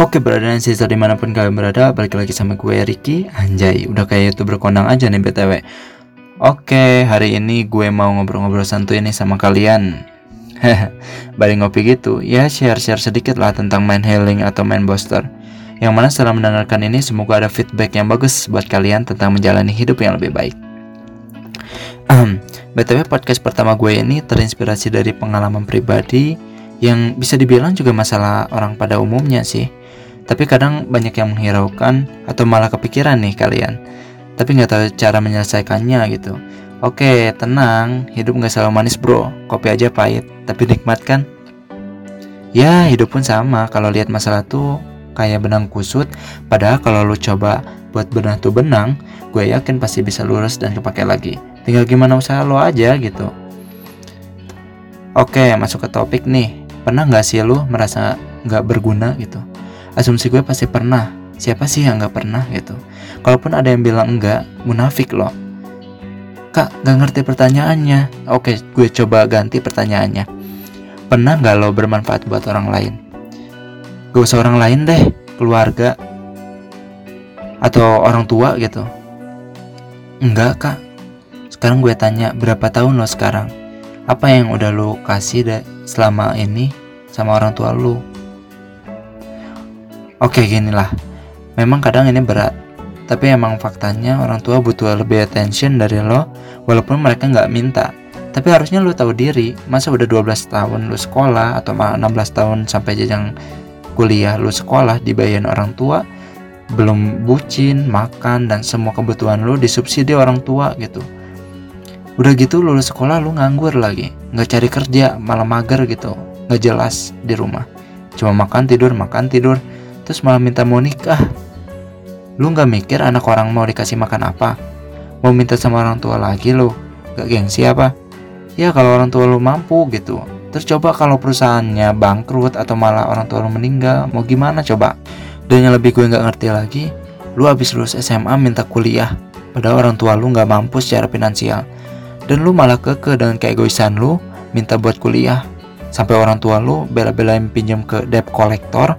Oke dan sister di mana pun kalian berada Balik lagi sama gue Ricky. Anjay udah kayak youtuber kondang aja nih BTW Oke hari ini gue mau ngobrol-ngobrol santuy nih sama kalian. Balik ngopi gitu. Ya share-share sedikit lah tentang main healing atau main booster. Yang mana setelah mendengarkan ini semoga ada feedback yang bagus buat kalian tentang menjalani hidup yang lebih baik. BTW podcast pertama gue ini terinspirasi dari pengalaman pribadi yang bisa dibilang juga masalah orang pada umumnya sih. Tapi kadang banyak yang menghiraukan atau malah kepikiran nih kalian. Tapi nggak tahu cara menyelesaikannya gitu. Oke, tenang, hidup nggak selalu manis bro. Kopi aja pahit, tapi nikmat kan? Ya, hidup pun sama. Kalau lihat masalah tuh kayak benang kusut. Padahal kalau lu coba buat benang tuh benang, gue yakin pasti bisa lurus dan kepake lagi. Tinggal gimana usaha lo aja gitu. Oke, masuk ke topik nih Pernah nggak sih lu merasa nggak berguna gitu? Asumsi gue pasti pernah. Siapa sih yang nggak pernah gitu? Kalaupun ada yang bilang enggak, munafik loh. Kak, nggak ngerti pertanyaannya. Oke, gue coba ganti pertanyaannya. Pernah nggak lo bermanfaat buat orang lain? Gak usah orang lain deh, keluarga atau orang tua gitu. Enggak kak. Sekarang gue tanya berapa tahun lo sekarang? apa yang udah lu kasih deh selama ini sama orang tua lu oke gini lah memang kadang ini berat tapi emang faktanya orang tua butuh lebih attention dari lo walaupun mereka nggak minta. Tapi harusnya lu tahu diri masa udah 12 tahun lu sekolah atau 16 tahun sampai jenjang kuliah lu sekolah dibayarin orang tua belum bucin, makan, dan semua kebutuhan lu disubsidi orang tua gitu. Udah gitu lulus sekolah lu nganggur lagi, nggak cari kerja, malah mager gitu, nggak jelas di rumah. Cuma makan tidur, makan tidur, terus malah minta mau nikah. Lu nggak mikir anak orang mau dikasih makan apa? Mau minta sama orang tua lagi lu, gak gengsi apa? Ya kalau orang tua lu mampu gitu. Terus coba kalau perusahaannya bangkrut atau malah orang tua lu meninggal, mau gimana coba? Dan yang lebih gue nggak ngerti lagi, lu habis lulus SMA minta kuliah, padahal orang tua lu nggak mampu secara finansial dan lu malah keke dengan keegoisan lu minta buat kuliah sampai orang tua lu bela-belain pinjam ke debt collector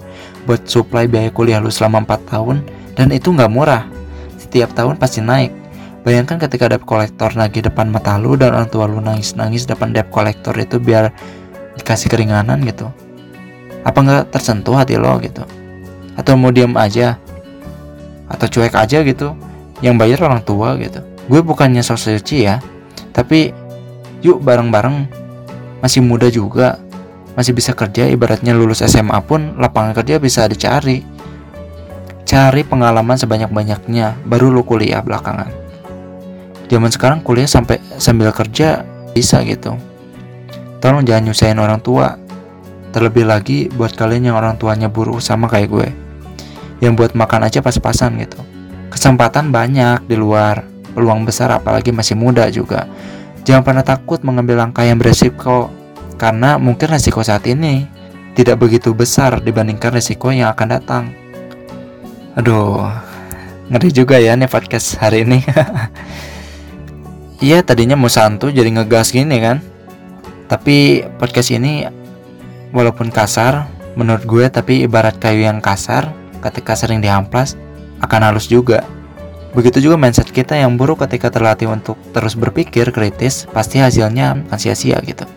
buat supply biaya kuliah lu selama 4 tahun dan itu nggak murah. Setiap tahun pasti naik. Bayangkan ketika debt collector lagi depan mata lu dan orang tua lu nangis-nangis depan debt collector itu biar dikasih keringanan gitu. Apa nggak tersentuh hati lo gitu? Atau mau diam aja? Atau cuek aja gitu? Yang bayar orang tua gitu. Gue bukannya sok suci ya tapi yuk bareng-bareng masih muda juga masih bisa kerja ibaratnya lulus SMA pun lapangan kerja bisa dicari. Cari pengalaman sebanyak-banyaknya baru lu kuliah belakangan. Zaman sekarang kuliah sampai sambil kerja bisa gitu. Tolong jangan nyusahin orang tua terlebih lagi buat kalian yang orang tuanya buruh sama kayak gue. Yang buat makan aja pas-pasan gitu. Kesempatan banyak di luar peluang besar apalagi masih muda juga. Jangan pernah takut mengambil langkah yang beresiko karena mungkin resiko saat ini tidak begitu besar dibandingkan resiko yang akan datang. Aduh, ngeri juga ya nih podcast hari ini. Iya tadinya mau santu jadi ngegas gini kan. Tapi podcast ini walaupun kasar menurut gue tapi ibarat kayu yang kasar ketika sering diamplas akan halus juga. Begitu juga mindset kita yang buruk ketika terlatih untuk terus berpikir kritis, pasti hasilnya akan sia-sia gitu.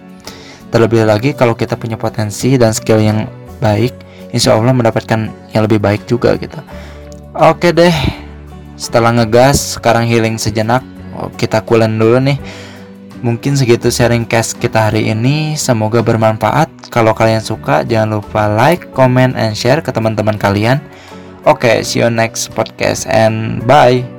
Terlebih lagi kalau kita punya potensi dan skill yang baik, insya Allah mendapatkan yang lebih baik juga gitu. Oke deh, setelah ngegas, sekarang healing sejenak, oh, kita coolen dulu nih. Mungkin segitu sharing cast kita hari ini. Semoga bermanfaat. Kalau kalian suka, jangan lupa like, comment, and share ke teman-teman kalian. Oke, okay, see you next podcast and bye.